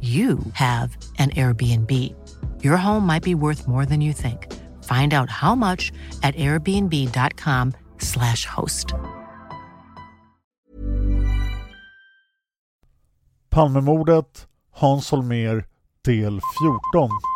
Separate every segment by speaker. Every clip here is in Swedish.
Speaker 1: you have an Airbnb. Your home might be worth more than you think. Find out how much at airbnb.com/slash host.
Speaker 2: Palmemordet, Hans Holmér, del 14.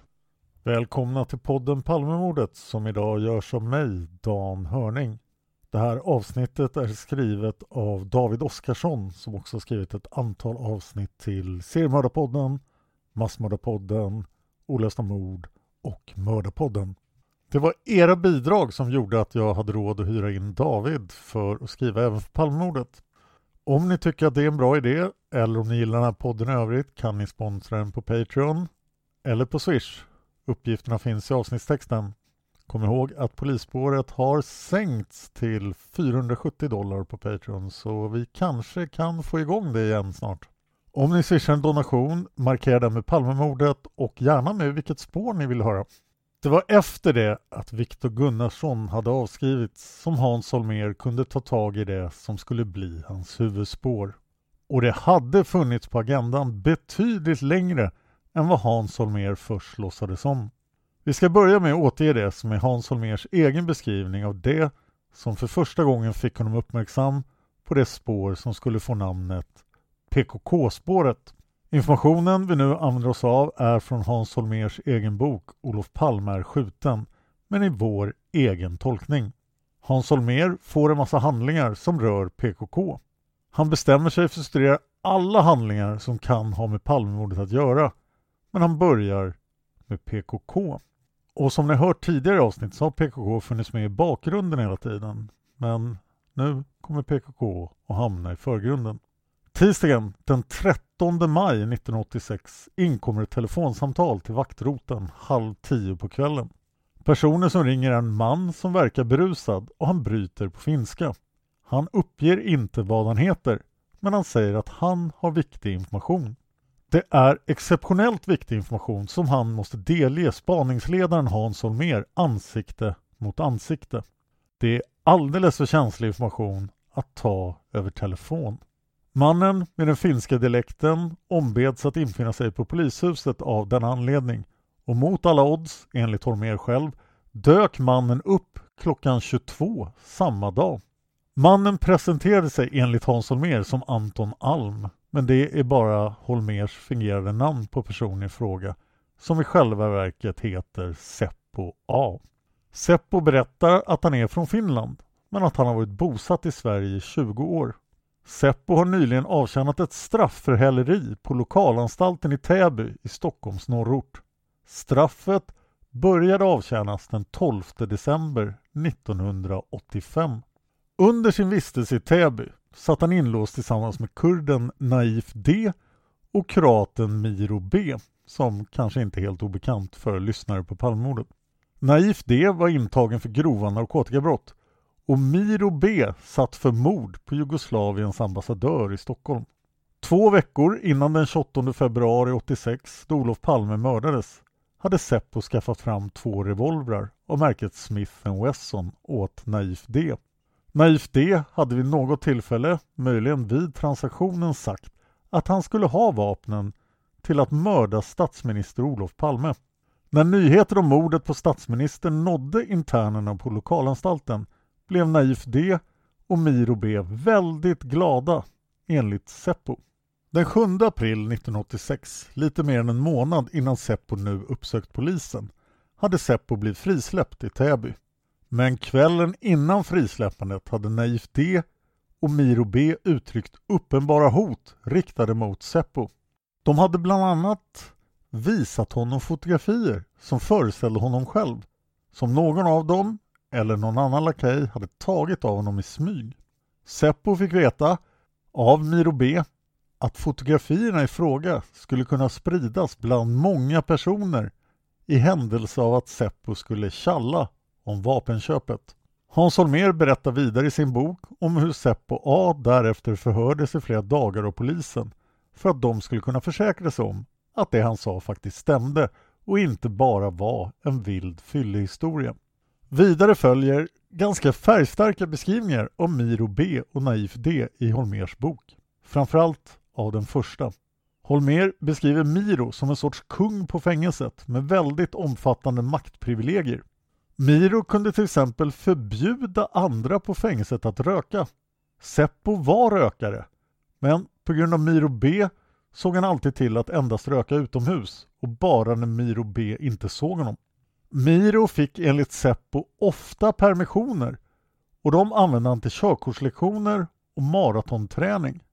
Speaker 2: Välkomna till podden Palmemordet som idag görs av mig, Dan Hörning. Det här avsnittet är skrivet av David Oskarsson som också skrivit ett antal avsnitt till Seriemördarpodden, Massmördarpodden, Olösta mord och Mördarpodden. Det var era bidrag som gjorde att jag hade råd att hyra in David för att skriva även för Palmemordet. Om ni tycker att det är en bra idé eller om ni gillar den här podden i övrigt kan ni sponsra den på Patreon eller på Swish. Uppgifterna finns i avsnittstexten. Kom ihåg att polisspåret har sänkts till 470 dollar på Patreon så vi kanske kan få igång det igen snart. Om ni swishar en donation, markera den med Palmemordet och gärna med vilket spår ni vill höra. Det var efter det att Viktor Gunnarsson hade avskrivits som Hans Holmér kunde ta tag i det som skulle bli hans huvudspår. Och det hade funnits på agendan betydligt längre än vad Hans Holmér först låtsades om. Vi ska börja med att återge det som är Hans Holmers egen beskrivning av det som för första gången fick honom uppmärksam på det spår som skulle få namnet PKK-spåret. Informationen vi nu använder oss av är från Hans Holmers egen bok Olof Palme är skjuten, men i vår egen tolkning. Hans Holmer får en massa handlingar som rör PKK. Han bestämmer sig för att studera alla handlingar som kan ha med Palmemordet att göra, men han börjar med PKK. Och som ni hört tidigare i avsnitt så har PKK funnits med i bakgrunden hela tiden. Men nu kommer PKK att hamna i förgrunden. Tisdagen den 13 maj 1986 inkommer ett telefonsamtal till vaktroten halv tio på kvällen. Personen som ringer är en man som verkar berusad och han bryter på finska. Han uppger inte vad han heter, men han säger att han har viktig information. Det är exceptionellt viktig information som han måste delge spaningsledaren Hans Holmér ansikte mot ansikte. Det är alldeles för känslig information att ta över telefon. Mannen med den finska dialekten ombeds att infinna sig på polishuset av denna anledning och mot alla odds, enligt Holmér själv, dök mannen upp klockan 22 samma dag. Mannen presenterade sig enligt Hans Holmér som Anton Alm, men det är bara Holmers fingerade namn på personen i fråga, som i själva verket heter Seppo A. Seppo berättar att han är från Finland, men att han har varit bosatt i Sverige i 20 år. Seppo har nyligen avtjänat ett straff för häleri på lokalanstalten i Täby i Stockholms norrort. Straffet började avtjänas den 12 december 1985. Under sin vistelse i Täby satt han inlåst tillsammans med kurden Naif D och kroaten Miro B som kanske inte är helt obekant för lyssnare på Palmemordet. Naif D var intagen för grova narkotikabrott och Miro B satt för mord på Jugoslaviens ambassadör i Stockholm. Två veckor innan den 28 februari 86 då Olof Palme mördades hade Seppo skaffat fram två revolvrar av märket Smith Wesson åt Naif D. Naif D hade vid något tillfälle, möjligen vid transaktionen, sagt att han skulle ha vapnen till att mörda statsminister Olof Palme. När nyheter om mordet på statsministern nådde internerna på lokalanstalten blev Naif D och Miro B väldigt glada, enligt Seppo. Den 7 april 1986, lite mer än en månad innan Seppo nu uppsökt polisen, hade Seppo blivit frisläppt i Täby. Men kvällen innan frisläppandet hade Naif D och Miro B uttryckt uppenbara hot riktade mot Seppo. De hade bland annat visat honom fotografier som föreställde honom själv, som någon av dem eller någon annan lakej hade tagit av honom i smyg. Seppo fick veta av Miro B att fotografierna i fråga skulle kunna spridas bland många personer i händelse av att Seppo skulle tjalla om vapenköpet. Hans Holmér berättar vidare i sin bok om hur Seppo A därefter förhördes i flera dagar av polisen för att de skulle kunna försäkra sig om att det han sa faktiskt stämde och inte bara var en vild fyllehistoria. Vidare följer ganska färgstarka beskrivningar av Miro B och Naif D i Holmers bok. Framförallt av den första. Holmer beskriver Miro som en sorts kung på fängelset med väldigt omfattande maktprivilegier. Miro kunde till exempel förbjuda andra på fängelset att röka. Seppo var rökare, men på grund av Miro B såg han alltid till att endast röka utomhus och bara när Miro B inte såg honom. Miro fick enligt Seppo ofta permissioner och de använde han till körkortslektioner och maratonträning.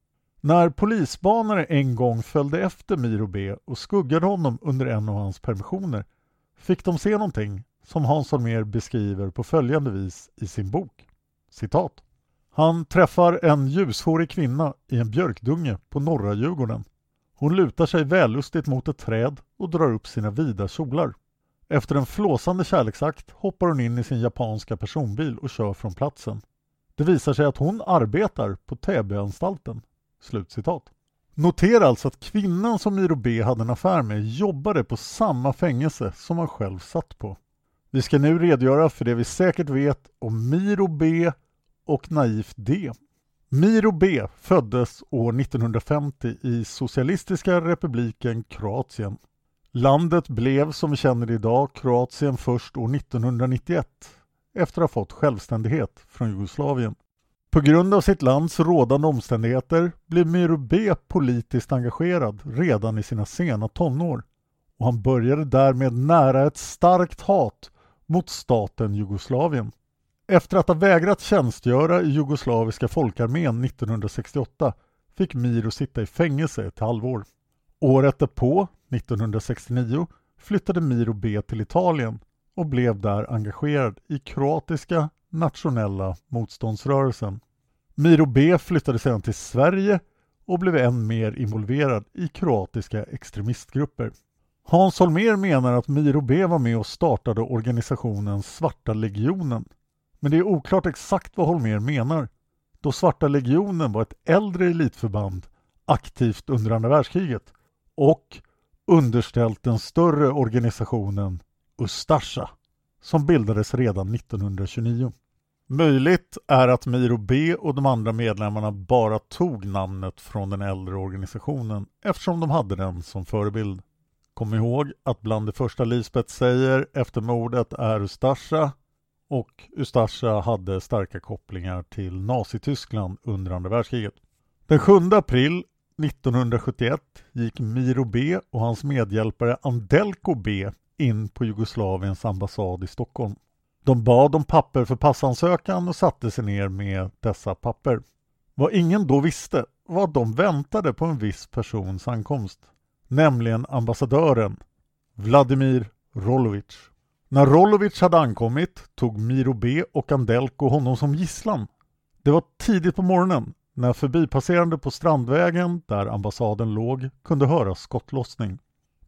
Speaker 2: När polisbanare en gång följde efter Miro B och skuggade honom under en av hans permissioner fick de se någonting som Hans Holmér beskriver på följande vis i sin bok. Citat. Han träffar en ljushårig kvinna i en björkdunge på norra Djurgården. Hon lutar sig vällustigt mot ett träd och drar upp sina vida kjolar. Efter en flåsande kärleksakt hoppar hon in i sin japanska personbil och kör från platsen. Det visar sig att hon arbetar på Täbyanstalten. Slutcitat. Notera alltså att kvinnan som Miro B hade en affär med jobbade på samma fängelse som han själv satt på. Vi ska nu redogöra för det vi säkert vet om Miro B och Naif D. Miro B föddes år 1950 i Socialistiska republiken Kroatien. Landet blev som vi känner det idag Kroatien först år 1991 efter att ha fått självständighet från Jugoslavien. På grund av sitt lands rådande omständigheter blev Miro B politiskt engagerad redan i sina sena tonår och han började därmed nära ett starkt hat mot staten Jugoslavien. Efter att ha vägrat tjänstgöra i jugoslaviska folkarmén 1968 fick Miro sitta i fängelse ett halvår. Året därpå, 1969, flyttade Miro B till Italien och blev där engagerad i kroatiska nationella motståndsrörelsen. Miro B flyttade sedan till Sverige och blev än mer involverad i kroatiska extremistgrupper. Hans Holmér menar att Miro B var med och startade organisationen Svarta legionen. Men det är oklart exakt vad Holmér menar, då Svarta legionen var ett äldre elitförband aktivt under andra världskriget och underställt den större organisationen Ustasja som bildades redan 1929. Möjligt är att Miro B och de andra medlemmarna bara tog namnet från den äldre organisationen eftersom de hade den som förebild. Kom ihåg att bland det första Lisbeth säger efter mordet är Ustasja och Ustasja hade starka kopplingar till Nazityskland under andra världskriget. Den 7 april 1971 gick Miro B och hans medhjälpare Andelko B in på Jugoslaviens ambassad i Stockholm. De bad om papper för passansökan och satte sig ner med dessa papper. Vad ingen då visste var att de väntade på en viss persons ankomst, nämligen ambassadören Vladimir Rolovic. När Rolovic hade ankommit tog Miro B och Andelko honom som gisslan. Det var tidigt på morgonen när förbipasserande på Strandvägen, där ambassaden låg, kunde höra skottlossning.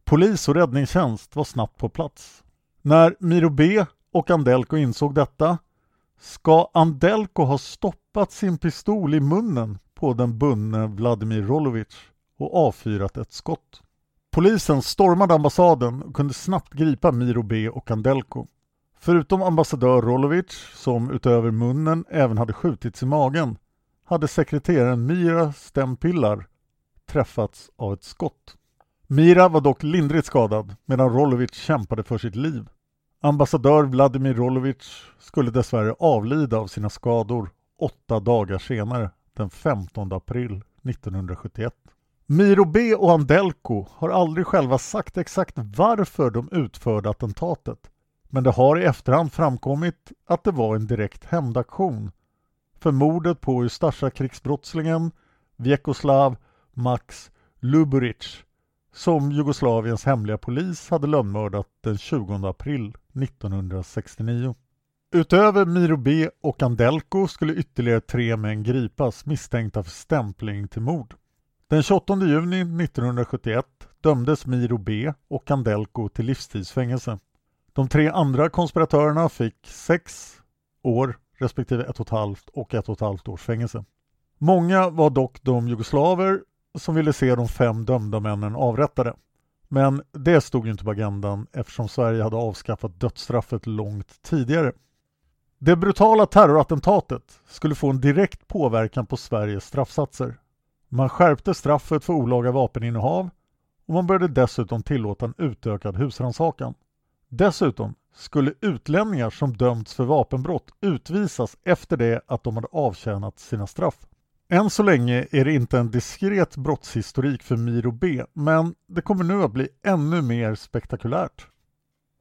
Speaker 2: Polis och räddningstjänst var snabbt på plats. När Miro B och Andelko insåg detta ska Andelko ha stoppat sin pistol i munnen på den bunne Vladimir Rolovic och avfyrat ett skott. Polisen stormade ambassaden och kunde snabbt gripa Miro B och Kandelko. Förutom ambassadör Rolovic, som utöver munnen även hade skjutits i magen, hade sekreteraren Mira Stempillar träffats av ett skott. Mira var dock lindrigt skadad medan Rolovic kämpade för sitt liv. Ambassadör Vladimir Rolovic skulle dessvärre avlida av sina skador åtta dagar senare, den 15 april 1971. Miro B och Andelko har aldrig själva sagt exakt varför de utförde attentatet. Men det har i efterhand framkommit att det var en direkt hämndaktion för mordet på Ustasja-krigsbrottslingen Vjekoslav Max Luburic som Jugoslaviens hemliga polis hade lönnmördat den 20 april 1969. Utöver Miro B och Andelko skulle ytterligare tre män gripas misstänkta för stämpling till mord. Den 28 juni 1971 dömdes Miro B och Kandelko till livstidsfängelse. De tre andra konspiratörerna fick sex år respektive ett och ett halvt och ett och ett halvt års fängelse. Många var dock de jugoslaver som ville se de fem dömda männen avrättade. Men det stod ju inte på agendan eftersom Sverige hade avskaffat dödsstraffet långt tidigare. Det brutala terrorattentatet skulle få en direkt påverkan på Sveriges straffsatser. Man skärpte straffet för olaga vapeninnehav och man började dessutom tillåta en utökad husrannsakan. Dessutom skulle utlänningar som dömts för vapenbrott utvisas efter det att de hade avtjänat sina straff. Än så länge är det inte en diskret brottshistorik för Miro B, men det kommer nu att bli ännu mer spektakulärt.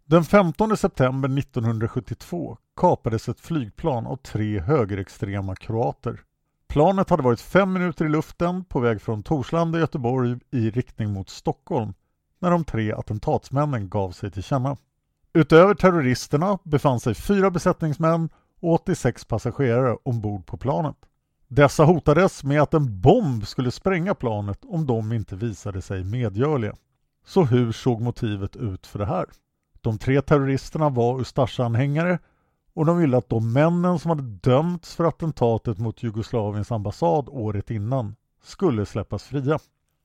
Speaker 2: Den 15 september 1972 kapades ett flygplan av tre högerextrema kroater. Planet hade varit fem minuter i luften på väg från Torslanda i Göteborg i riktning mot Stockholm när de tre attentatsmännen gav sig till känna. Utöver terroristerna befann sig fyra besättningsmän och 86 passagerare ombord på planet. Dessa hotades med att en bomb skulle spränga planet om de inte visade sig medgörliga. Så hur såg motivet ut för det här? De tre terroristerna var Ustasja-anhängare och de ville att de männen som hade dömts för attentatet mot Jugoslaviens ambassad året innan skulle släppas fria.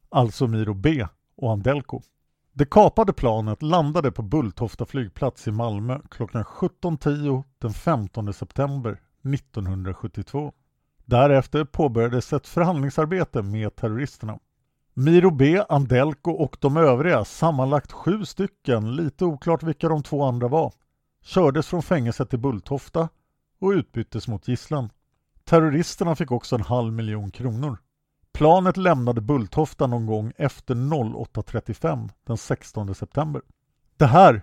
Speaker 2: Alltså Miro B och Andelko. Det kapade planet landade på Bulltofta flygplats i Malmö klockan 17.10 den 15 september 1972. Därefter påbörjades ett förhandlingsarbete med terroristerna. Miro B, Andelko och de övriga, sammanlagt sju stycken, lite oklart vilka de två andra var, kördes från fängelset till Bulltofta och utbyttes mot gisslan. Terroristerna fick också en halv miljon kronor. Planet lämnade Bulltofta någon gång efter 08.35 den 16 september. Det här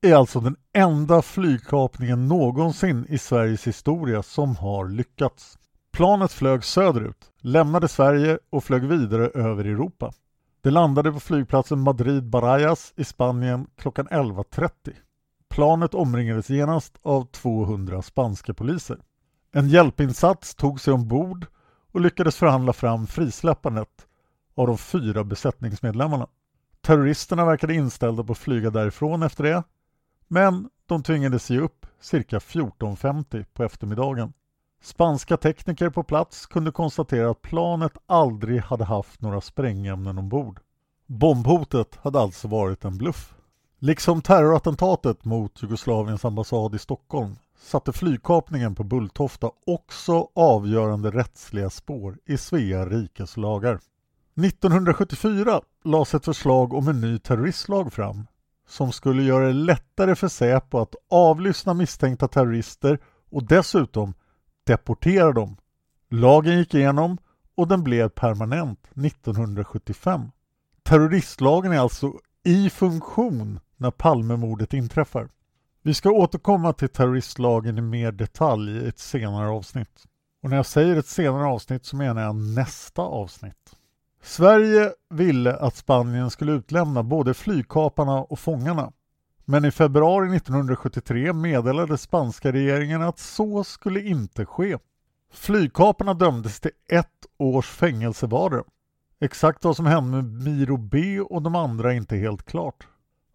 Speaker 2: är alltså den enda flygkapningen någonsin i Sveriges historia som har lyckats. Planet flög söderut, lämnade Sverige och flög vidare över Europa. Det landade på flygplatsen Madrid-Barajas i Spanien klockan 11.30. Planet omringades genast av 200 spanska poliser. En hjälpinsats tog sig ombord och lyckades förhandla fram frisläppandet av de fyra besättningsmedlemmarna. Terroristerna verkade inställda på att flyga därifrån efter det, men de tvingades ge upp cirka 14.50 på eftermiddagen. Spanska tekniker på plats kunde konstatera att planet aldrig hade haft några sprängämnen ombord. Bombhotet hade alltså varit en bluff. Liksom terrorattentatet mot Jugoslaviens ambassad i Stockholm satte flygkapningen på Bulltofta också avgörande rättsliga spår i Svea rikes lagar. 1974 lades ett förslag om en ny terroristlag fram som skulle göra det lättare för Säpo att avlyssna misstänkta terrorister och dessutom deportera dem. Lagen gick igenom och den blev permanent 1975. Terroristlagen är alltså i funktion när Palmemordet inträffar. Vi ska återkomma till terroristlagen i mer detalj i ett senare avsnitt. Och när jag säger ett senare avsnitt så menar jag nästa avsnitt. Sverige ville att Spanien skulle utlämna både flygkaparna och fångarna. Men i februari 1973 meddelade spanska regeringen att så skulle inte ske. Flygkaparna dömdes till ett års fängelse vardera. Exakt vad som hände med Miro B och de andra är inte helt klart.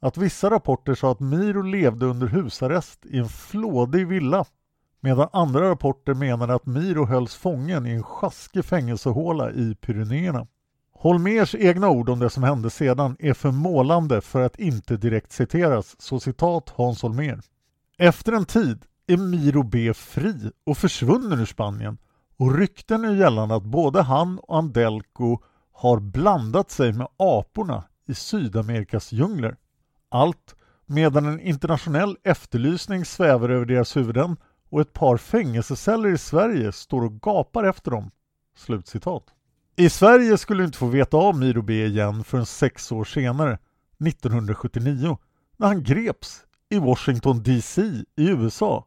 Speaker 2: Att vissa rapporter sa att Miro levde under husarrest i en flådig villa medan andra rapporter menade att Miro hölls fången i en sjaskig fängelsehåla i Pyrenéerna. Holmers egna ord om det som hände sedan är för målande för att inte direkt citeras, så citat Hans Holmer. Efter en tid är Miro B fri och försvunnen ur Spanien och rykten är gällande att både han och Andelco har blandat sig med aporna i Sydamerikas djungler. Allt medan en internationell efterlysning svävar över deras huvuden och ett par fängelseceller i Sverige står och gapar efter dem. Slutcitat. I Sverige skulle du inte få veta av Miro B igen förrän sex år senare, 1979, när han greps i Washington DC i USA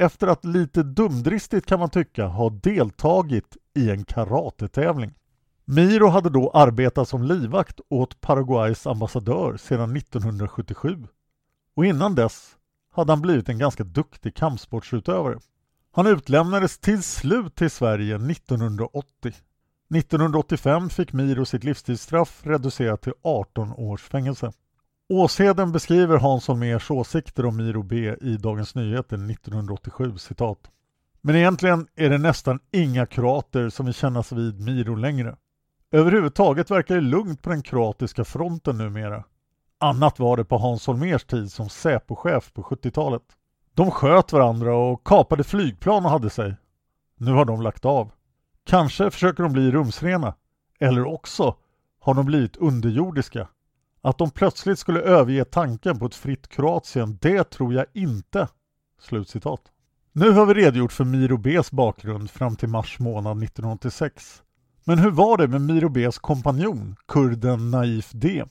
Speaker 2: efter att lite dumdristigt kan man tycka ha deltagit i en karatetävling. Miro hade då arbetat som livvakt åt Paraguays ambassadör sedan 1977 och innan dess hade han blivit en ganska duktig kampsportsutövare. Han utlämnades till slut till Sverige 1980. 1985 fick Miro sitt livstidsstraff reducerat till 18 års fängelse. Åsheden beskriver Hans Holmérs åsikter om Miro B i Dagens Nyheter 1987 citat. Men egentligen är det nästan inga kroater som vill kännas vid Miro längre. Överhuvudtaget verkar det lugnt på den kroatiska fronten numera. Annat var det på Hans Holmers tid som Säpochef på 70-talet. De sköt varandra och kapade flygplan och hade sig. Nu har de lagt av. Kanske försöker de bli rumsrena. Eller också har de blivit underjordiska. Att de plötsligt skulle överge tanken på ett fritt Kroatien, det tror jag inte. Slutcitat. Nu har vi redogjort för Miro Bs bakgrund fram till mars månad 1986. Men hur var det med Miro Bs kompanjon, kurden Naif D?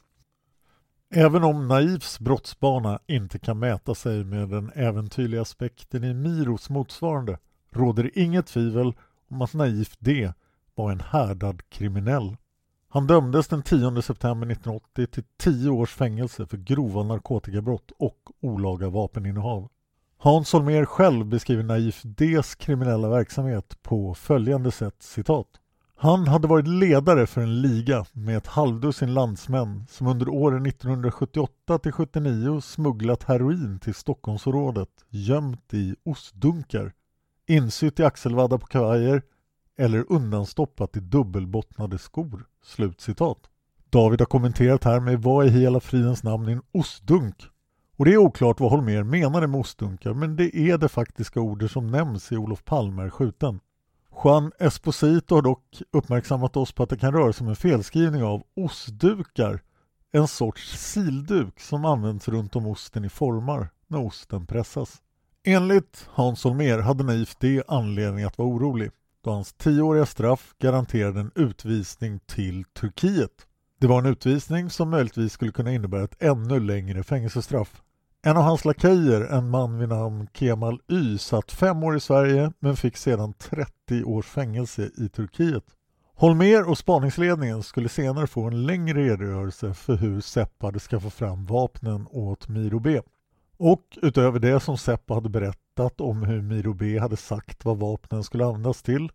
Speaker 2: Även om Naifs brottsbana inte kan mäta sig med den äventyrliga aspekten i Miros motsvarande råder inget tvivel om att Naif D var en härdad kriminell. Han dömdes den 10 september 1980 till 10 års fängelse för grova narkotikabrott och olaga vapeninnehav. Hans Holmér själv beskriver Naif Ds kriminella verksamhet på följande sätt citat. Han hade varit ledare för en liga med ett halvdussin landsmän som under åren 1978 till 79 smugglat heroin till Stockholmsområdet gömt i ostdunkar, insytt i axelvaddar på kavajer, eller undanstoppat i dubbelbottnade skor.” Slutcitat. David har kommenterat här med vad i hela fridens namn är en ostdunk? Och det är oklart vad Holmer menade med ostdunkar men det är det faktiska ordet som nämns i Olof Palme är skjuten. Juan Esposito har dock uppmärksammat oss på att det kan röra sig om en felskrivning av ostdukar, en sorts silduk som används runt om osten i formar när osten pressas. Enligt Hans Holmér hade Naif D anledning att vara orolig då hans tioåriga straff garanterade en utvisning till Turkiet. Det var en utvisning som möjligtvis skulle kunna innebära ett ännu längre fängelsestraff. En av hans lakejer, en man vid namn Kemal Y, satt fem år i Sverige men fick sedan 30 års fängelse i Turkiet. Holmer och spaningsledningen skulle senare få en längre redogörelse för hur Seppa hade skaffat fram vapnen åt Miro B. Och utöver det som Seppa hade berättat om hur Miro B hade sagt vad vapnen skulle användas till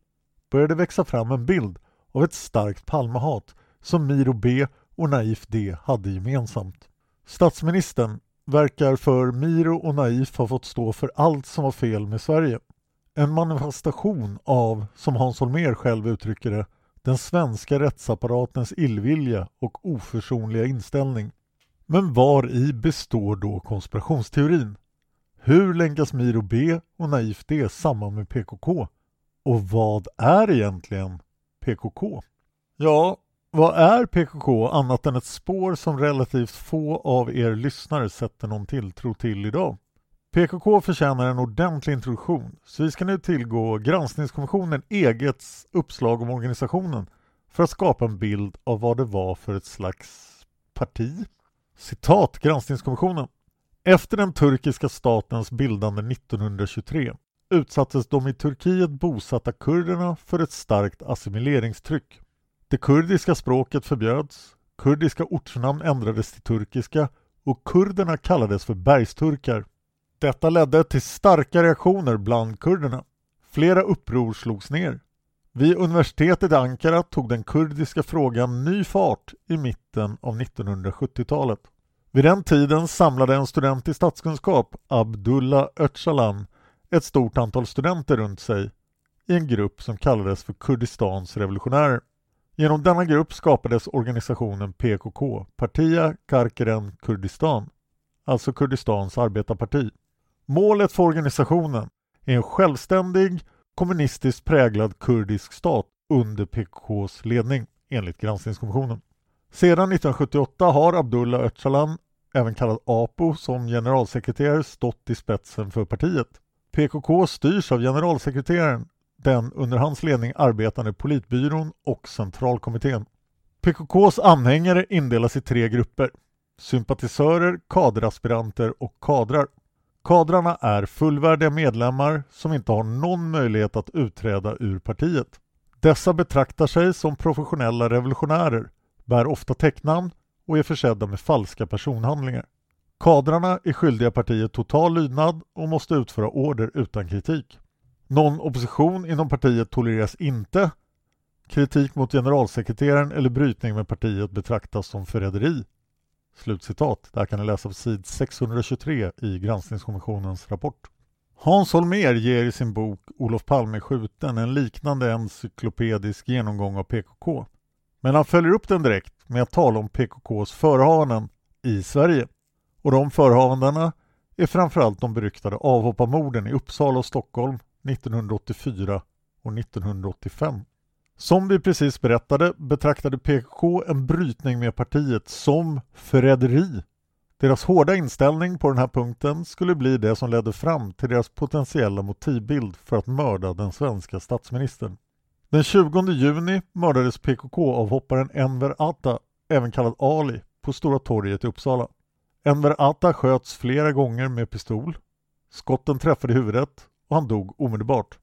Speaker 2: började växa fram en bild av ett starkt Palmehat som Miro B och Naif D hade gemensamt. Statsministern verkar för Miro och Naif ha fått stå för allt som var fel med Sverige. En manifestation av, som Hans Holmér själv uttrycker det, den svenska rättsapparatens illvilja och oförsonliga inställning. Men var i består då konspirationsteorin? Hur länkas Miro B och Naif D samman med PKK? Och vad är egentligen PKK? Ja, vad är PKK annat än ett spår som relativt få av er lyssnare sätter någon tilltro till idag? PKK förtjänar en ordentlig introduktion så vi ska nu tillgå granskningskommissionen eget uppslag om organisationen för att skapa en bild av vad det var för ett slags parti. Citat granskningskommissionen. Efter den turkiska statens bildande 1923 utsattes de i Turkiet bosatta kurderna för ett starkt assimileringstryck. Det kurdiska språket förbjöds, kurdiska ortsnamn ändrades till turkiska och kurderna kallades för bergsturkar. Detta ledde till starka reaktioner bland kurderna. Flera uppror slogs ner. Vid universitetet i Ankara tog den kurdiska frågan ny fart i mitten av 1970-talet. Vid den tiden samlade en student i statskunskap, Abdullah Öcalan, ett stort antal studenter runt sig i en grupp som kallades för Kurdistans revolutionärer. Genom denna grupp skapades organisationen PKK, Partia Karkeren Kurdistan, alltså Kurdistans arbetarparti. Målet för organisationen är en självständig, kommunistiskt präglad kurdisk stat under PKKs ledning, enligt granskningskommissionen. Sedan 1978 har Abdullah Öcalan, även kallad APO, som generalsekreterare stått i spetsen för partiet. PKK styrs av generalsekreteraren, den under hans ledning arbetande politbyrån och centralkommittén. PKKs anhängare indelas i tre grupper. Sympatisörer, kaderaspiranter och kadrar. Kadrarna är fullvärdiga medlemmar som inte har någon möjlighet att utträda ur partiet. Dessa betraktar sig som professionella revolutionärer, bär ofta täcknamn och är försedda med falska personhandlingar. Kadrarna är skyldiga partiet total lydnad och måste utföra order utan kritik. Någon opposition inom partiet tolereras inte. Kritik mot generalsekreteraren eller brytning med partiet betraktas som förräderi. Slutcitat. Det här kan ni läsa på sid 623 i granskningskommissionens rapport. Hans Holmér ger i sin bok Olof Palme skjuten en liknande encyklopedisk genomgång av PKK. Men han följer upp den direkt med att tala om PKKs förehavanden i Sverige. Och de förehavandena är framförallt de beryktade avhopparmorden i Uppsala och Stockholm 1984 och 1985. Som vi precis berättade betraktade PKK en brytning med partiet som förräderi. Deras hårda inställning på den här punkten skulle bli det som ledde fram till deras potentiella motivbild för att mörda den svenska statsministern. Den 20 juni mördades PKK-avhopparen Enver Atta, även kallad Ali, på Stora torget i Uppsala. Enver Atta sköts flera gånger med pistol. Skotten träffade huvudet och han dog omedelbart.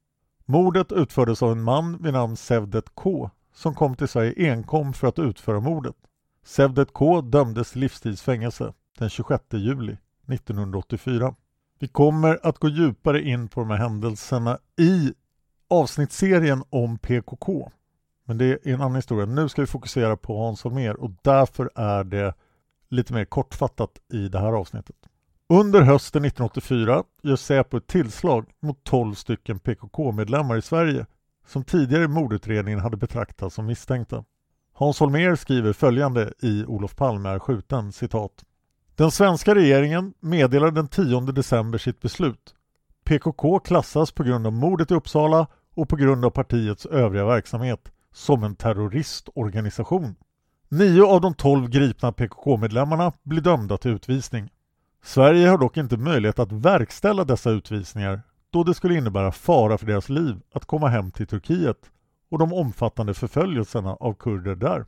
Speaker 2: Mordet utfördes av en man vid namn Sevdet K som kom till Sverige enkom för att utföra mordet. Sevdet K dömdes till livstidsfängelse den 26 juli 1984. Vi kommer att gå djupare in på de här händelserna i avsnittsserien om PKK. Men det är en annan historia. Nu ska vi fokusera på Hans Holmér och därför är det lite mer kortfattat i det här avsnittet. Under hösten 1984 gör Säpo ett tillslag mot 12 stycken PKK-medlemmar i Sverige som tidigare i mordutredningen hade betraktats som misstänkta. Hans Holmér skriver följande i Olof Palme är skjuten, citat. Den svenska regeringen meddelade den 10 december sitt beslut. PKK klassas på grund av mordet i Uppsala och på grund av partiets övriga verksamhet som en terroristorganisation. Nio av de tolv gripna PKK-medlemmarna blir dömda till utvisning. Sverige har dock inte möjlighet att verkställa dessa utvisningar då det skulle innebära fara för deras liv att komma hem till Turkiet och de omfattande förföljelserna av kurder där.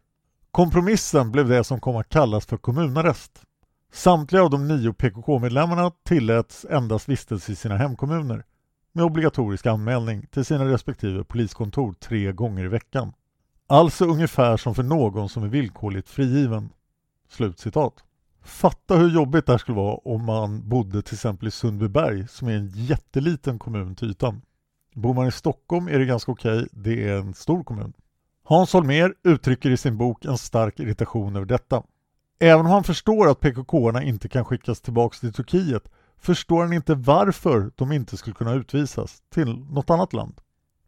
Speaker 2: Kompromissen blev det som kom att kallas för kommunarrest. Samtliga av de nio PKK-medlemmarna tilläts endast vistelse i sina hemkommuner med obligatorisk anmälning till sina respektive poliskontor tre gånger i veckan. Alltså ungefär som för någon som är villkorligt frigiven. Slutcitat. Fatta hur jobbigt det här skulle vara om man bodde till exempel i Sundbyberg som är en jätteliten kommun till ytan. Bor man i Stockholm är det ganska okej, det är en stor kommun. Hans Holmér uttrycker i sin bok en stark irritation över detta. Även om han förstår att PKK-arna inte kan skickas tillbaka till Turkiet förstår han inte varför de inte skulle kunna utvisas till något annat land.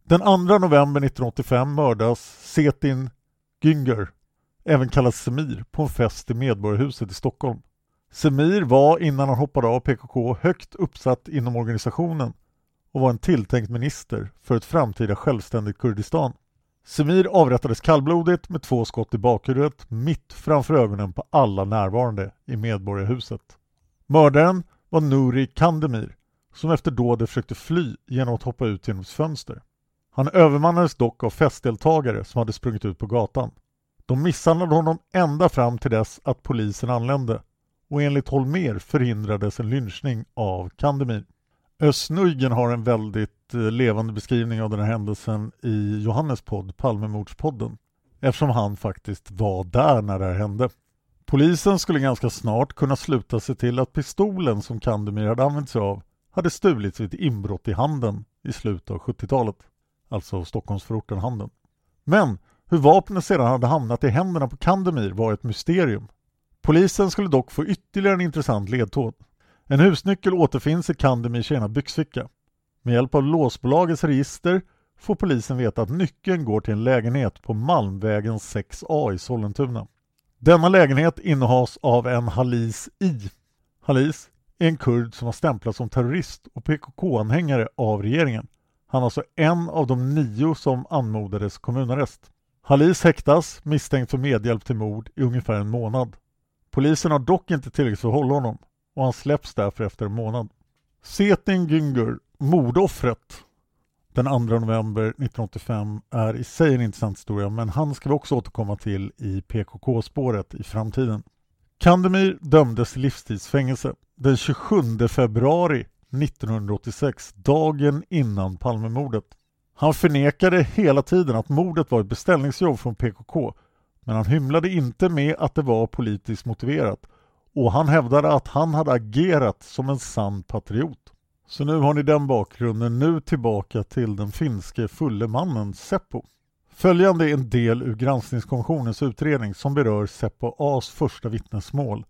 Speaker 2: Den 2 november 1985 mördas Setin Günger, även kallad Semir, på en fest i Medborgarhuset i Stockholm. Semir var innan han hoppade av PKK högt uppsatt inom organisationen och var en tilltänkt minister för ett framtida självständigt Kurdistan. Semir avrättades kallblodigt med två skott i bakhuvudet mitt framför ögonen på alla närvarande i Medborgarhuset. Mördaren var Nouri Kandemir som efter dådet försökte fly genom att hoppa ut genom ett fönster. Han övermannades dock av festdeltagare som hade sprungit ut på gatan. De misshandlade honom ända fram till dess att polisen anlände och enligt Holmer förhindrades en lynchning av Kandemir. Östnuygen har en väldigt eh, levande beskrivning av den här händelsen i Johannes podd, Palmemordspodden, eftersom han faktiskt var där när det här hände. Polisen skulle ganska snart kunna sluta sig till att pistolen som Kandemir hade använt sig av hade stulits vid ett inbrott i Handen i slutet av 70-talet, alltså Stockholmsförorten Handen. Men hur vapnet sedan hade hamnat i händerna på Kandemir var ett mysterium. Polisen skulle dock få ytterligare en intressant ledtråd. En husnyckel återfinns i Kandemirs ena byxficka. Med hjälp av låsbolagets register får polisen veta att nyckeln går till en lägenhet på Malmvägen 6A i Sollentuna. Denna lägenhet innehas av en Halis I. Halis är en kurd som har stämplats som terrorist och PKK-anhängare av regeringen. Han är alltså en av de nio som anmodades kommunarrest. Halis häktas misstänkt för medhjälp till mord i ungefär en månad. Polisen har dock inte tillräckligt för att hålla honom och han släpps därför efter en månad. Setin Güngör, mordoffret, den 2 november 1985 är i sig en intressant historia men han ska vi också återkomma till i PKK-spåret i framtiden. Kandemir dömdes till livstidsfängelse den 27 februari 1986, dagen innan Palmemordet. Han förnekade hela tiden att mordet var ett beställningsjobb från PKK men han hymlade inte med att det var politiskt motiverat och han hävdade att han hade agerat som en sann patriot. Så nu har ni den bakgrunden, nu tillbaka till den finske fulle mannen Seppo. Följande är en del ur granskningskommissionens utredning som berör Seppo A's första vittnesmål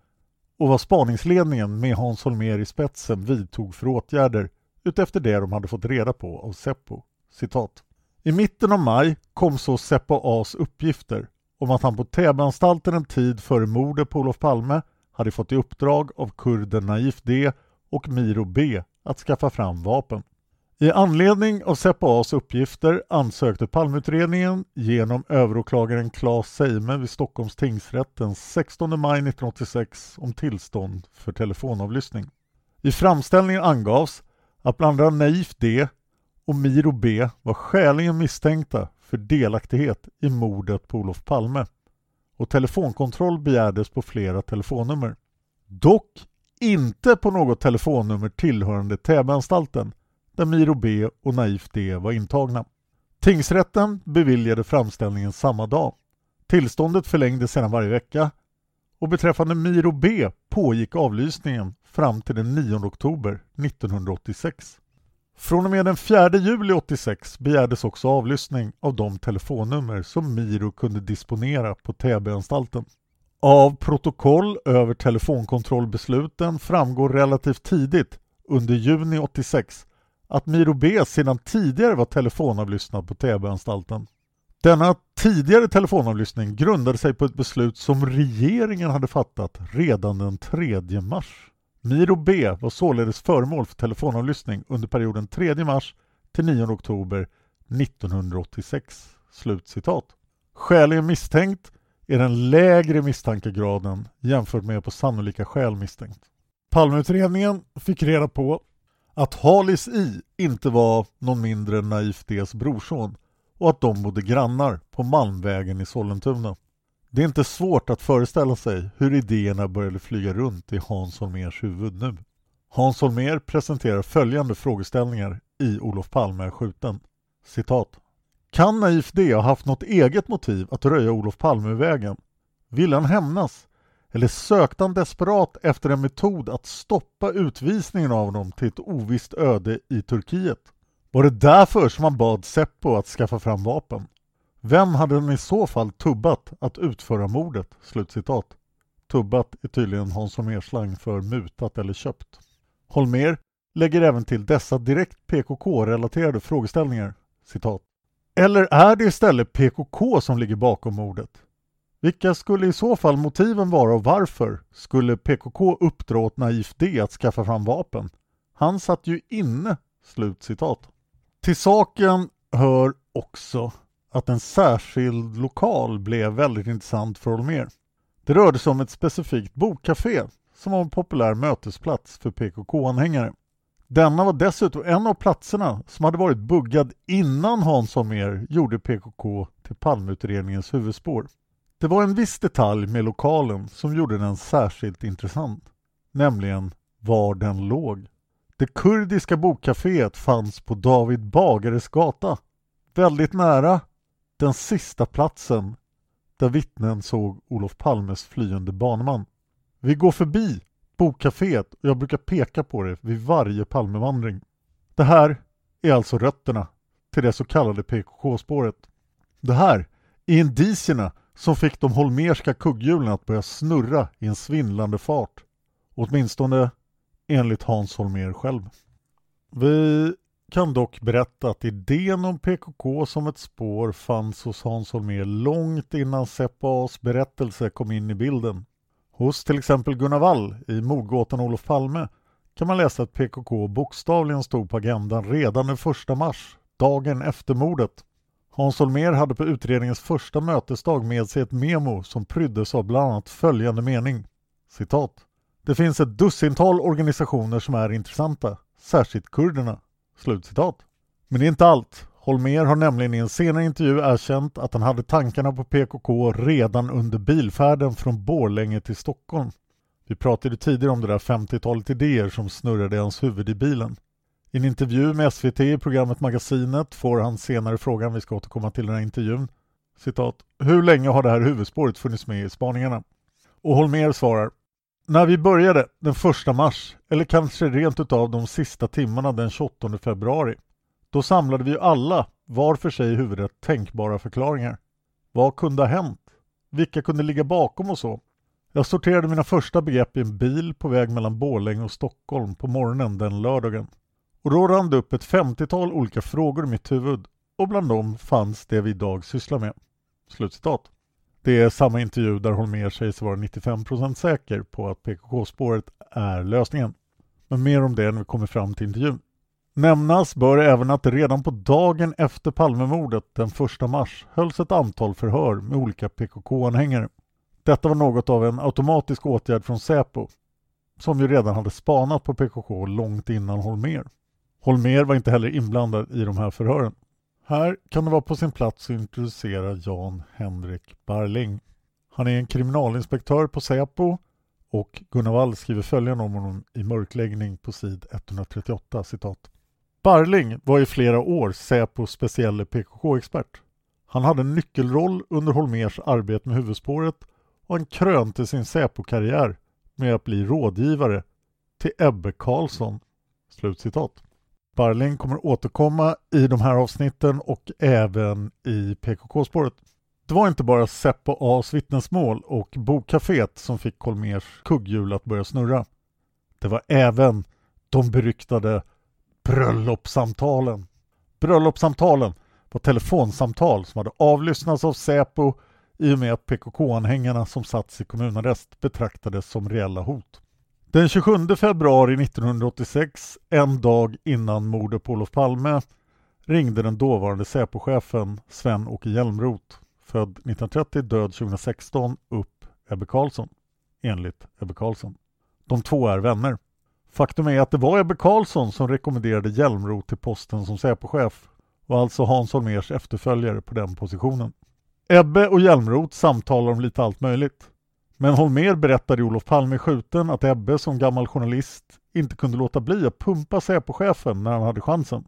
Speaker 2: och vad spaningsledningen med Hans Holmér i spetsen vidtog för åtgärder utefter det de hade fått reda på av Seppo. Citat. I mitten av maj kom så Seppo A's uppgifter om att han på Täbyanstalten en tid före mordet på Olof Palme hade fått i uppdrag av kurden Naif D och Miro B att skaffa fram vapen. I anledning av Seppo A's uppgifter ansökte Palmeutredningen genom överåklagaren Claes Seime vid Stockholms tingsrätt den 16 maj 1986 om tillstånd för telefonavlyssning. I framställningen angavs att bland andra Naif D och Miro B var skäligen misstänkta för delaktighet i mordet på Olof Palme och telefonkontroll begärdes på flera telefonnummer. Dock inte på något telefonnummer tillhörande Täbyanstalten där Miro B och Naif D var intagna. Tingsrätten beviljade framställningen samma dag. Tillståndet förlängdes sedan varje vecka och beträffande Miro B pågick avlysningen fram till den 9 oktober 1986. Från och med den 4 juli 86 begärdes också avlyssning av de telefonnummer som Miro kunde disponera på Täbyanstalten. Av protokoll över telefonkontrollbesluten framgår relativt tidigt under juni 86 att Miro B sedan tidigare var telefonavlyssnad på Täbyanstalten. Denna tidigare telefonavlyssning grundade sig på ett beslut som regeringen hade fattat redan den 3 mars. Miro B var således föremål för telefonavlyssning under perioden 3 mars till 9 oktober 1986. Slutcitat. Skäligen misstänkt är den lägre misstankegraden jämfört med på sannolika skäl misstänkt. Palmeutredningen fick reda på att Halis I inte var någon mindre än Naif Ds brorson och att de bodde grannar på Malmvägen i Sollentuna. Det är inte svårt att föreställa sig hur idéerna började flyga runt i Hans Holmers huvud nu. Hans Holmér presenterar följande frågeställningar i Olof Palme är skjuten. Citat. Kan Naif D ha haft något eget motiv att röja Olof Palme ur vägen? Ville han hämnas? Eller sökte han desperat efter en metod att stoppa utvisningen av honom till ett ovisst öde i Turkiet? Var det därför som han bad Seppo att skaffa fram vapen? Vem hade den i så fall tubbat att utföra mordet?” Slutcitat. Tubbat är tydligen Hans Holmér-slang för mutat eller köpt. Holmér lägger även till dessa direkt PKK-relaterade frågeställningar. Citat. Eller är det istället PKK som ligger bakom mordet? Vilka skulle i så fall motiven vara och varför skulle PKK uppdra åt Naif D att skaffa fram vapen? Han satt ju inne." Slutcitat. Till saken hör också att en särskild lokal blev väldigt intressant för Holmér. Det rörde sig om ett specifikt bokcafé som var en populär mötesplats för PKK-anhängare. Denna var dessutom en av platserna som hade varit buggad innan Hans Holmér gjorde PKK till Palmeutredningens huvudspår. Det var en viss detalj med lokalen som gjorde den särskilt intressant, nämligen var den låg. Det kurdiska bokcaféet fanns på David Bagares gata, väldigt nära den sista platsen där vittnen såg Olof Palmes flyende baneman. Vi går förbi bokcaféet och jag brukar peka på det vid varje Palmevandring. Det här är alltså rötterna till det så kallade PKK-spåret. Det här är indicierna som fick de holmerska kugghjulen att börja snurra i en svindlande fart. Åtminstone enligt Hans Holmér själv. Vi kan dock berätta att idén om PKK som ett spår fanns hos Hans Holmér långt innan Seppo As berättelse kom in i bilden. Hos till exempel Gunnar Wall i mordgåtan Olof Palme kan man läsa att PKK bokstavligen stod på agendan redan den 1 mars, dagen efter mordet. Hans Holmér hade på utredningens första mötesdag med sig ett memo som pryddes av bland annat följande mening. Citat. Det finns ett dussintal organisationer som är intressanta, särskilt kurderna. Slutcitat. Men det är inte allt. Holmér har nämligen i en senare intervju erkänt att han hade tankarna på PKK redan under bilfärden från Borlänge till Stockholm. Vi pratade tidigare om det där 50-talet idéer som snurrade i hans huvud i bilen. I en intervju med SVT i programmet Magasinet får han senare frågan, vi ska återkomma till den här intervjun, citat, hur länge har det här huvudspåret funnits med i spaningarna? Och Holmér svarar, när vi började den 1 mars, eller kanske rent utav de sista timmarna den 28 februari, då samlade vi alla var för sig i huvudet tänkbara förklaringar. Vad kunde ha hänt? Vilka kunde ligga bakom och så? Jag sorterade mina första begrepp i en bil på väg mellan Borlänge och Stockholm på morgonen den lördagen. Och då rann det upp ett 50-tal olika frågor i mitt huvud och bland dem fanns det vi idag sysslar med. Slutcitat. Det är samma intervju där Holmér sägs sig vara 95% säker på att PKK-spåret är lösningen. Men mer om det när vi kommer fram till intervjun. Nämnas bör även att redan på dagen efter Palmemordet den 1 mars hölls ett antal förhör med olika PKK-anhängare. Detta var något av en automatisk åtgärd från Säpo som ju redan hade spanat på PKK långt innan Holmér. Holmér var inte heller inblandad i de här förhören. Här kan det vara på sin plats att introducera Jan Henrik Barling. Han är en kriminalinspektör på Säpo och Gunnar Wall skriver följande om honom i mörkläggning på sid 138 citat. Barling var i flera år Säpos specielle PKK-expert. Han hade en nyckelroll under Holmers arbete med huvudspåret och han krönte sin Säpo-karriär med att bli rådgivare till Ebbe Karlsson. Slutcitat. Barling kommer återkomma i de här avsnitten och även i PKK-spåret. Det var inte bara Seppo A's vittnesmål och bokcaféet som fick Kolmers kugghjul att börja snurra. Det var även de beryktade Bröllopssamtalen. Bröllopssamtalen var telefonsamtal som hade avlyssnats av Säpo i och med att PKK-anhängarna som satts i kommunarrest betraktades som reella hot. Den 27 februari 1986, en dag innan mordet på Olof Palme, ringde den dåvarande Säpochefen Sven-Åke Hjälmroth, född 1930, död 2016, upp Ebbe Carlsson, enligt Ebbe Carlsson. De två är vänner. Faktum är att det var Ebbe Carlsson som rekommenderade Hjälmroth till posten som Säpochef och alltså Hans Holmers efterföljare på den positionen. Ebbe och Hjälmroth samtalar om lite allt möjligt. Men Holmer berättade i Olof Palme skjuten att Ebbe som gammal journalist inte kunde låta bli att pumpa Säpochefen när han hade chansen.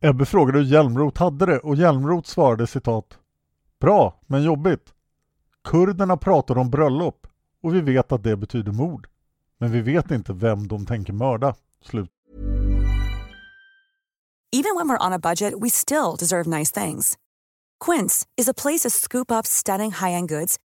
Speaker 2: Ebbe frågade hur Hjälmroth hade det och Hjälmroth svarade citat Bra, men jobbigt. Kurderna pratar om bröllop och vi vet att det betyder mord. Men vi vet inte vem de tänker mörda. Slut.
Speaker 3: Even when we're on a budget we still deserve nice things. Quince is a place to scoop up stunning high-end goods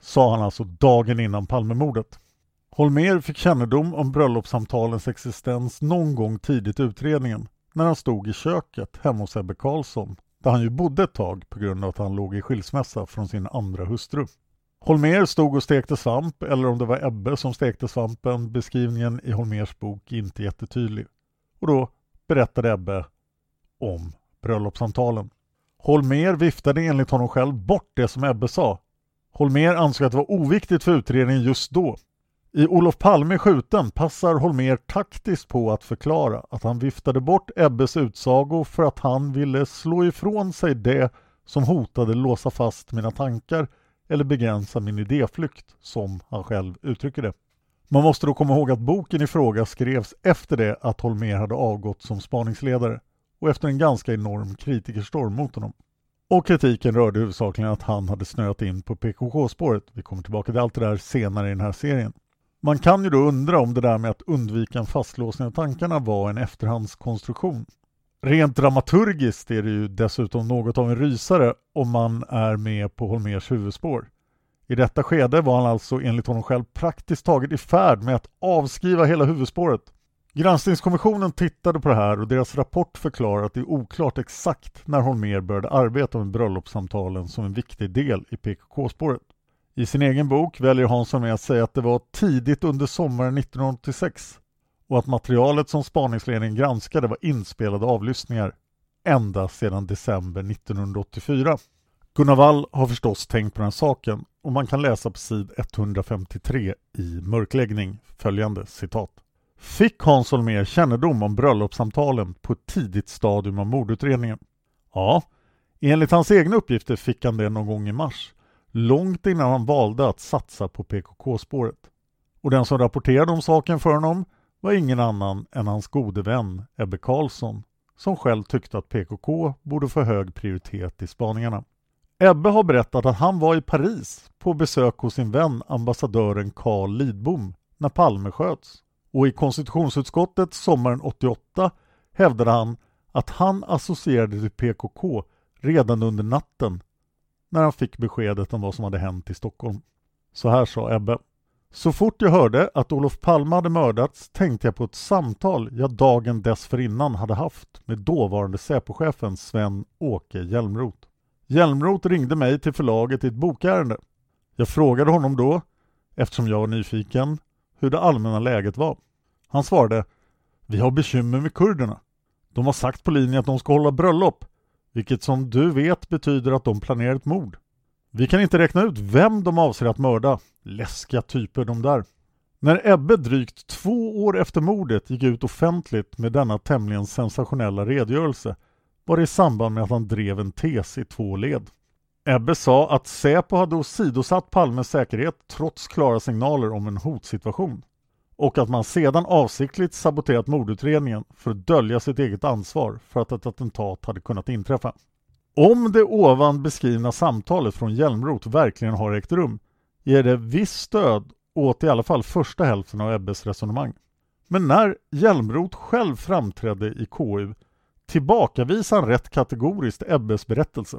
Speaker 2: sa han alltså dagen innan Palmemordet. Holmer fick kännedom om bröllopssamtalens existens någon gång tidigt i utredningen när han stod i köket hemma hos Ebbe Carlsson där han ju bodde ett tag på grund av att han låg i skilsmässa från sin andra hustru. Holmer stod och stekte svamp, eller om det var Ebbe som stekte svampen, beskrivningen i Holmers bok är inte jättetydlig. Och då berättade Ebbe om bröllopssamtalen. Holmer viftade enligt honom själv bort det som Ebbe sa. Holmer ansåg att det var oviktigt för utredningen just då. I Olof Palme skjuten passar Holmer taktiskt på att förklara att han viftade bort Ebbes utsago för att han ville slå ifrån sig det som hotade låsa fast mina tankar eller begränsa min idéflykt, som han själv uttrycker det. Man måste då komma ihåg att boken i fråga skrevs efter det att Holmer hade avgått som spaningsledare och efter en ganska enorm kritikerstorm mot honom. Och kritiken rörde huvudsakligen att han hade snöat in på PKK-spåret. Vi kommer tillbaka till allt det där senare i den här serien. Man kan ju då undra om det där med att undvika en fastlåsning av tankarna var en efterhandskonstruktion. Rent dramaturgiskt är det ju dessutom något av en rysare om man är med på Holmers huvudspår. I detta skede var han alltså enligt honom själv praktiskt taget i färd med att avskriva hela huvudspåret. Granskningskommissionen tittade på det här och deras rapport förklarar att det är oklart exakt när Holmer började arbeta med bröllopssamtalen som en viktig del i PKK-spåret. I sin egen bok väljer Hansson med att säga att det var tidigt under sommaren 1986 och att materialet som spaningsledningen granskade var inspelade avlyssningar ända sedan december 1984. Gunnar Wall har förstås tänkt på den här saken och man kan läsa på sid 153 i Mörkläggning följande citat. Fick Hans Holmér kännedom om bröllopssamtalen på ett tidigt stadium av mordutredningen? Ja, enligt hans egna uppgifter fick han det någon gång i mars långt innan han valde att satsa på PKK-spåret. Och den som rapporterade om saken för honom var ingen annan än hans gode vän Ebbe Carlsson som själv tyckte att PKK borde få hög prioritet i spaningarna. Ebbe har berättat att han var i Paris på besök hos sin vän ambassadören Carl Lidbom när Palme sköts och i konstitutionsutskottet sommaren 88 hävdade han att han associerade till PKK redan under natten när han fick beskedet om vad som hade hänt i Stockholm. Så här sa Ebbe. Så fort jag hörde att Olof Palme hade mördats tänkte jag på ett samtal jag dagen dessförinnan hade haft med dåvarande Säpochefen Sven-Åke Hjälmroth. Hjälmroth ringde mig till förlaget i ett bokärende. Jag frågade honom då, eftersom jag var nyfiken, hur det allmänna läget var. Han svarade Vi har bekymmer med kurderna. De har sagt på linjen att de ska hålla bröllop vilket som du vet betyder att de planerar ett mord. Vi kan inte räkna ut vem de avser att mörda. Läskiga typer de där. När Ebbe drygt två år efter mordet gick ut offentligt med denna tämligen sensationella redogörelse var det i samband med att han drev en tes i två led. Ebbe sa att Säpo hade åsidosatt Palmes säkerhet trots klara signaler om en hotsituation och att man sedan avsiktligt saboterat mordutredningen för att dölja sitt eget ansvar för att ett attentat hade kunnat inträffa. Om det ovan beskrivna samtalet från Hjälmroth verkligen har ägt rum ger det visst stöd åt i alla fall första hälften av Ebbes resonemang. Men när Hjälmroth själv framträdde i KU tillbakavisar han rätt kategoriskt Ebbes berättelse.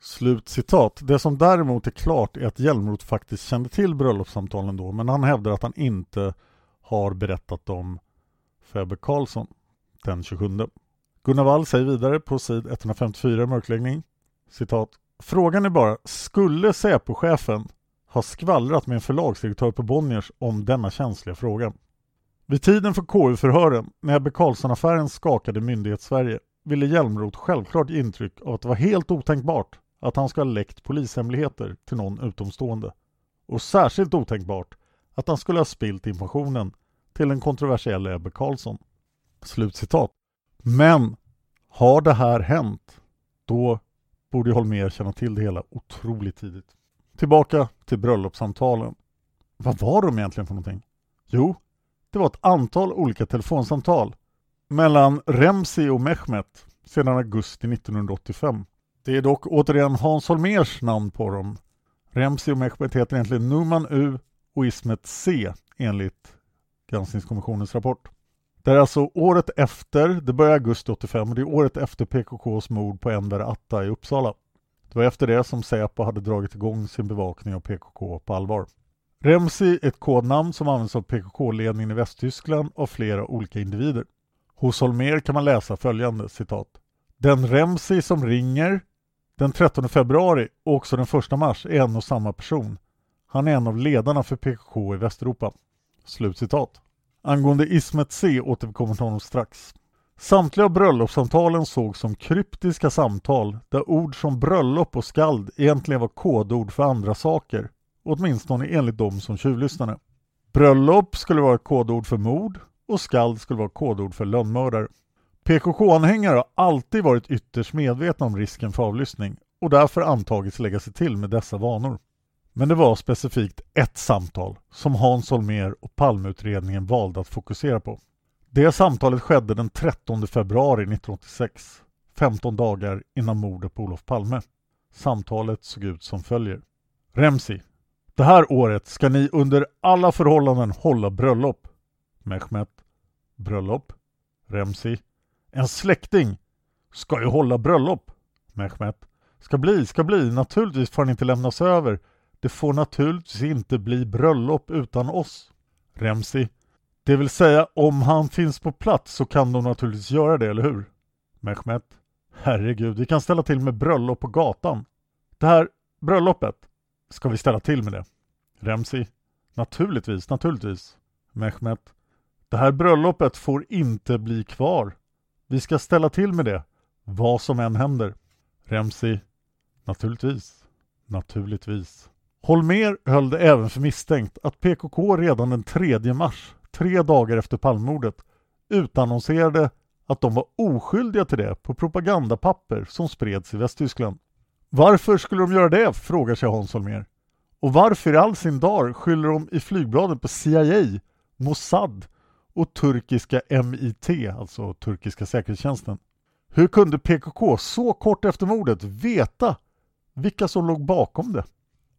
Speaker 2: Slut citat. Det som däremot är klart är att Hjälmroth faktiskt kände till bröllopssamtalen då men han hävdar att han inte har berättat om för Karlsson den 27. Gunnar Wall säger vidare på sid 154 i mörkläggning citat Frågan är bara, skulle Säpo-chefen ha skvallrat med en förlagsdirektör på Bonniers om denna känsliga fråga? Vid tiden för KU-förhören, när Ebbe Carlsson-affären skakade myndighets-Sverige, ville Hjälmroth självklart ge intryck av att det var helt otänkbart att han ska ha läckt polishemligheter till någon utomstående. Och särskilt otänkbart att han skulle ha spilt informationen till den kontroversiella Ebbe Carlsson. Slutcitat. Men har det här hänt, då borde Holmér känna till det hela otroligt tidigt. Tillbaka till bröllopssamtalen. Vad var de egentligen för någonting? Jo, det var ett antal olika telefonsamtal mellan Remsi och Mehmet sedan augusti 1985. Det är dock återigen Hans Holmers namn på dem. Remsi och Mehmet heter egentligen Numan U och Ismet C enligt Granskningskommissionens rapport. Det är alltså året efter, det börjar augusti 85 och det är året efter PKKs mord på Enver Atta i Uppsala. Det var efter det som Säpo hade dragit igång sin bevakning av PKK på allvar. Remsi är ett kodnamn som används av PKK-ledningen i Västtyskland av flera olika individer. Hos Holmer kan man läsa följande citat. Den Remsi som ringer den 13 februari och också den 1 mars är en och samma person. Han är en av ledarna för PKK i Västeuropa. Slutcitat. Angående Ismet C återkommer till honom strax. Samtliga av bröllopssamtalen sågs som kryptiska samtal där ord som bröllop och skald egentligen var kodord för andra saker, åtminstone enligt de som tjuvlyssnade. Bröllop skulle vara ett kodord för mord och skald skulle vara kodord för lönnmördare. PKK-anhängare har alltid varit ytterst medvetna om risken för avlyssning och därför antagits lägga sig till med dessa vanor. Men det var specifikt ett samtal som Hans Holmér och Palmeutredningen valde att fokusera på. Det samtalet skedde den 13 februari 1986, 15 dagar innan mordet på Olof Palme. Samtalet såg ut som följer. Remsi. Det här året ska ni under alla förhållanden hålla bröllop. Mehmet. Bröllop. Remsi. En släkting ska ju hålla bröllop. Mehmet. Ska bli, ska bli. Naturligtvis får han inte lämnas över. Det får naturligtvis inte bli bröllop utan oss. Remsi. Det vill säga, om han finns på plats så kan de naturligtvis göra det, eller hur? Mehmet. Herregud, vi kan ställa till med bröllop på gatan. Det här bröllopet, ska vi ställa till med det? Remsi. Naturligtvis, naturligtvis. Mehmet. Det här bröllopet får inte bli kvar. Vi ska ställa till med det, vad som än händer. Remsi. Naturligtvis, naturligtvis. Holmer höll det även för misstänkt att PKK redan den 3 mars, tre dagar efter Palmemordet, utannonserade att de var oskyldiga till det på propagandapapper som spreds i Västtyskland. Varför skulle de göra det? frågar sig Hans Holmér. Och varför i all sin dar skyller de i flygbladet på CIA, Mossad och turkiska MIT, alltså turkiska säkerhetstjänsten? Hur kunde PKK så kort efter mordet veta vilka som låg bakom det?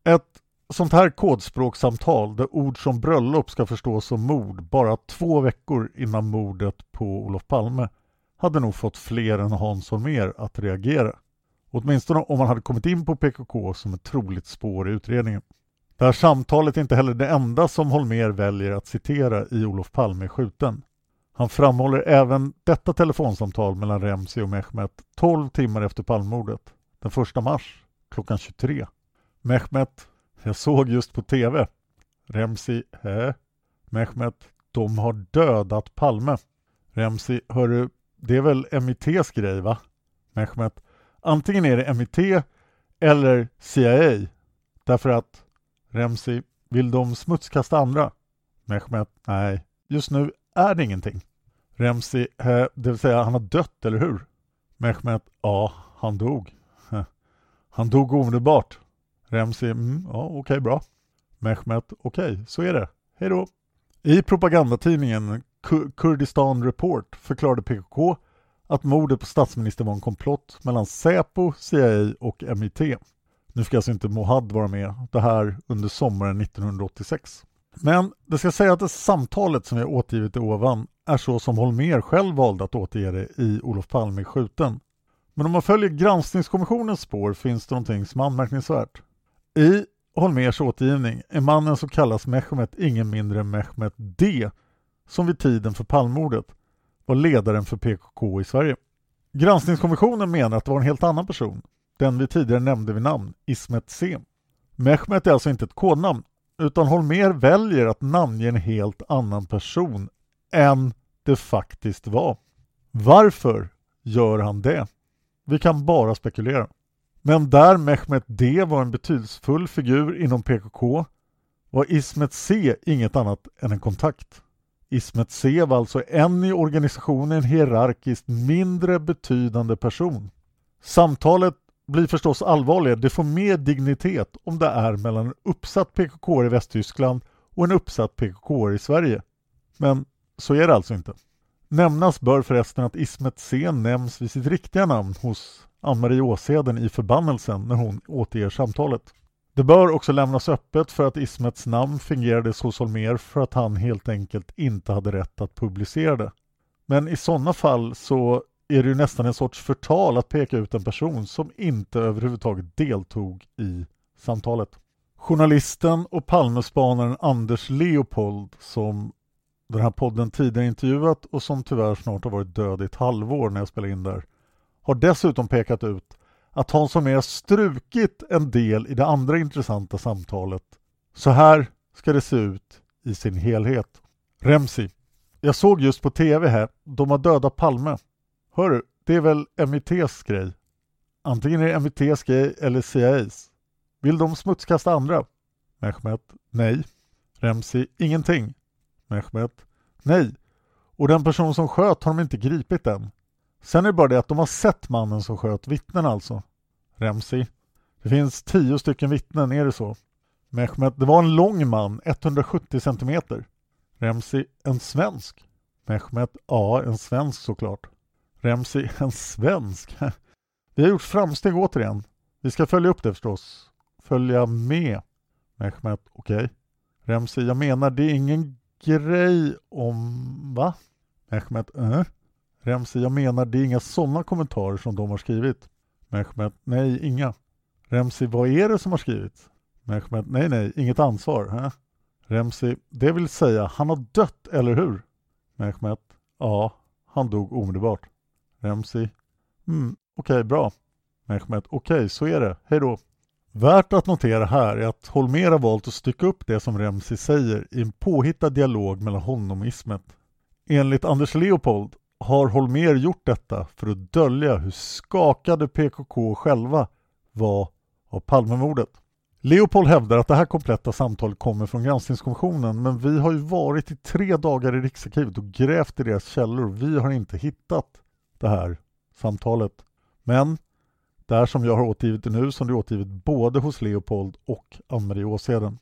Speaker 2: Ett sånt här kodspråkssamtal där ord som bröllop ska förstås som mord bara två veckor innan mordet på Olof Palme hade nog fått fler än Hans Holmér att reagera. Åtminstone om man hade kommit in på PKK som ett troligt spår i utredningen. Det här samtalet är inte heller det enda som Holmér väljer att citera i Olof Palme skjuten. Han framhåller även detta telefonsamtal mellan Remsi och Mehmet 12 timmar efter Palmemordet, den 1 mars klockan 23. Mehmet, jag såg just på TV. Remsi, hä? Mehmet, de har dödat Palme. Remsi, hörru, det är väl MITs grej va? Mehmet, antingen är det MIT eller CIA. Därför att Remsi, vill de smutskasta andra? Mehmet, nej, just nu är det ingenting. Remsi, hä, eh, det vill säga han har dött, eller hur? Mehmet, ja, han dog. Han dog omedelbart. Remsi, mm, ja okej okay, bra. Mehmet, okej, okay, så är det. Hej då. I propagandatidningen Kurdistan Report förklarade PKK att mordet på statsministern var en komplott mellan Säpo, CIA och MIT. Nu fick alltså inte Mohad vara med, det här under sommaren 1986. Men det ska sägas att det samtalet som jag återgivit i ovan är så som Holmer själv valde att återge det i Olof Palme skjuten. Men om man följer granskningskommissionens spår finns det någonting som är anmärkningsvärt. I Holmers återgivning är mannen som kallas Mehmet ingen mindre än Mehmet D som vid tiden för Palmordet var ledaren för PKK i Sverige. Granskningskommissionen menar att det var en helt annan person, den vi tidigare nämnde vid namn, Ismet C. Mehmet är alltså inte ett kodnamn, utan Holmer väljer att namnge en helt annan person än det faktiskt var. Varför gör han det? Vi kan bara spekulera. Men där Mehmet D var en betydelsefull figur inom PKK var Ismet C inget annat än en kontakt. Ismet C var alltså en i organisationen hierarkiskt mindre betydande person. Samtalet blir förstås allvarligare, det får mer dignitet om det är mellan en uppsatt PKK i Västtyskland och en uppsatt PKK i Sverige. Men så är det alltså inte. Nämnas bör förresten att Ismet C nämns vid sitt riktiga namn hos Ann-Marie Åseden i Förbannelsen när hon återger samtalet. Det bör också lämnas öppet för att Ismets namn fingerades hos Holmer för att han helt enkelt inte hade rätt att publicera det. Men i sådana fall så är det ju nästan en sorts förtal att peka ut en person som inte överhuvudtaget deltog i samtalet. Journalisten och Palmespanaren Anders Leopold som den här podden tidigare intervjuat och som tyvärr snart har varit död i ett halvår när jag spelade in där har dessutom pekat ut att Hans Holmér strukit en del i det andra intressanta samtalet. Så här ska det se ut i sin helhet. Remsi. Jag såg just på TV här, de har dödat Palme. Hörru, det är väl MITs grej? Antingen är det MITs grej eller CIAs. Vill de smutskasta andra? Mehmet. Nej. Remsi. Ingenting. Mehmet. Nej. Och den person som sköt har de inte gripit än. Sen är det bara det att de har sett mannen som sköt vittnen alltså. Remsi. Det finns tio stycken vittnen, är det så? Mehmet. Det var en lång man, 170 centimeter. Remsi. En svensk? Mehmet. Ja, en svensk såklart. Remsi. En svensk? Vi har gjort framsteg återigen. Vi ska följa upp det förstås. Följa med. Mehmet. Okej. Okay. Remsi. Jag menar, det är ingen grej om... Va? Mehmet. Eh? Uh. Remsi, jag menar det är inga sådana kommentarer som de har skrivit. Mehmet, nej, inga. Remsi, vad är det som har skrivits? Mehmet, nej, nej, inget ansvar. Eh? Remsi, det vill säga, han har dött, eller hur? Mehmet, ja, han dog omedelbart. Ramsey. mm, okej, okay, bra. Mehmet, okej, okay, så är det, hej då. Värt att notera här är att Holmér har valt att stycka upp det som Ramsey säger i en påhittad dialog mellan honom och Ismet. Enligt Anders Leopold har Holmer gjort detta för att dölja hur skakade PKK själva var av Palmemordet. Leopold hävdar att det här kompletta samtalet kommer från granskningskommissionen men vi har ju varit i tre dagar i Riksarkivet och grävt i deras källor och vi har inte hittat det här samtalet. Men det är som jag har återgivit det nu som det är återgivet både hos Leopold och Ann-Marie Åsheden.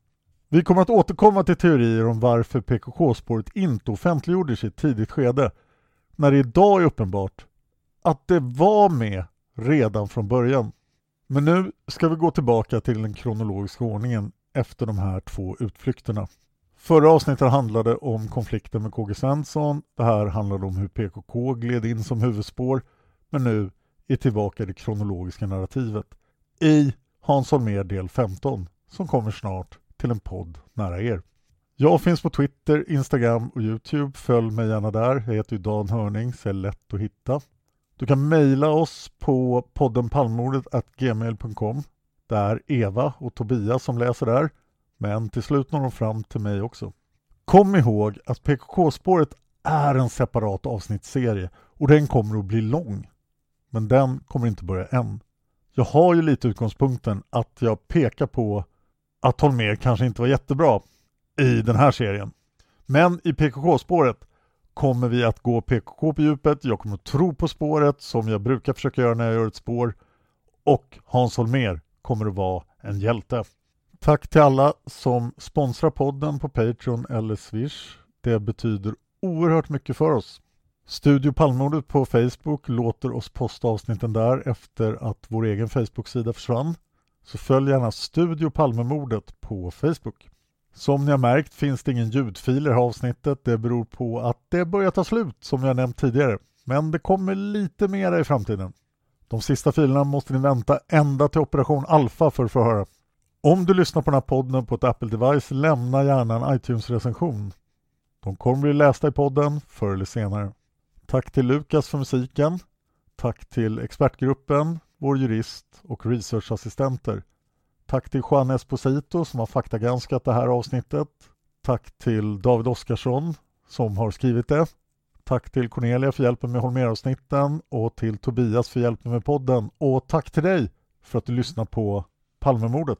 Speaker 2: Vi kommer att återkomma till teorier om varför PKK-spåret inte offentliggjordes i ett tidigt skede när det idag är uppenbart att det var med redan från början. Men nu ska vi gå tillbaka till den kronologiska ordningen efter de här två utflykterna. Förra avsnittet handlade om konflikten med KG Svensson. Det här handlade om hur PKK gled in som huvudspår. Men nu är tillbaka i det kronologiska narrativet i Hans Holmér del 15 som kommer snart till en podd nära er. Jag finns på Twitter, Instagram och Youtube. Följ mig gärna där. Jag heter ju Dan Hörning, så är lätt att hitta. Du kan mejla oss på podden gmail.com. Det är Eva och Tobias som läser där. Men till slut når de fram till mig också. Kom ihåg att PKK-spåret är en separat avsnittsserie och den kommer att bli lång. Men den kommer inte börja än. Jag har ju lite utgångspunkten att jag pekar på att Holmér kanske inte var jättebra i den här serien. Men i PKK-spåret kommer vi att gå PKK på djupet. Jag kommer att tro på spåret som jag brukar försöka göra när jag gör ett spår. Och Hans Holmér kommer att vara en hjälte. Tack till alla som sponsrar podden på Patreon eller Swish. Det betyder oerhört mycket för oss. Studio Palmemordet på Facebook låter oss posta avsnitten där efter att vår egen Facebook-sida försvann. Så följ gärna Studio Palmemordet på Facebook. Som ni har märkt finns det ingen ljudfil i det här avsnittet. Det beror på att det börjar ta slut som jag nämnt tidigare. Men det kommer lite mera i framtiden. De sista filerna måste ni vänta ända till Operation Alpha för att få höra. Om du lyssnar på den här podden på ett Apple-device, lämna gärna en iTunes-recension. De kommer bli lästa i podden förr eller senare. Tack till Lukas för musiken. Tack till expertgruppen, vår jurist och researchassistenter. Tack till Juan Esposito som har faktagranskat det här avsnittet. Tack till David Oskarsson som har skrivit det. Tack till Cornelia för hjälpen med Holmér-avsnitten och till Tobias för hjälpen med podden. Och tack till dig för att du lyssnar på Palmemordet.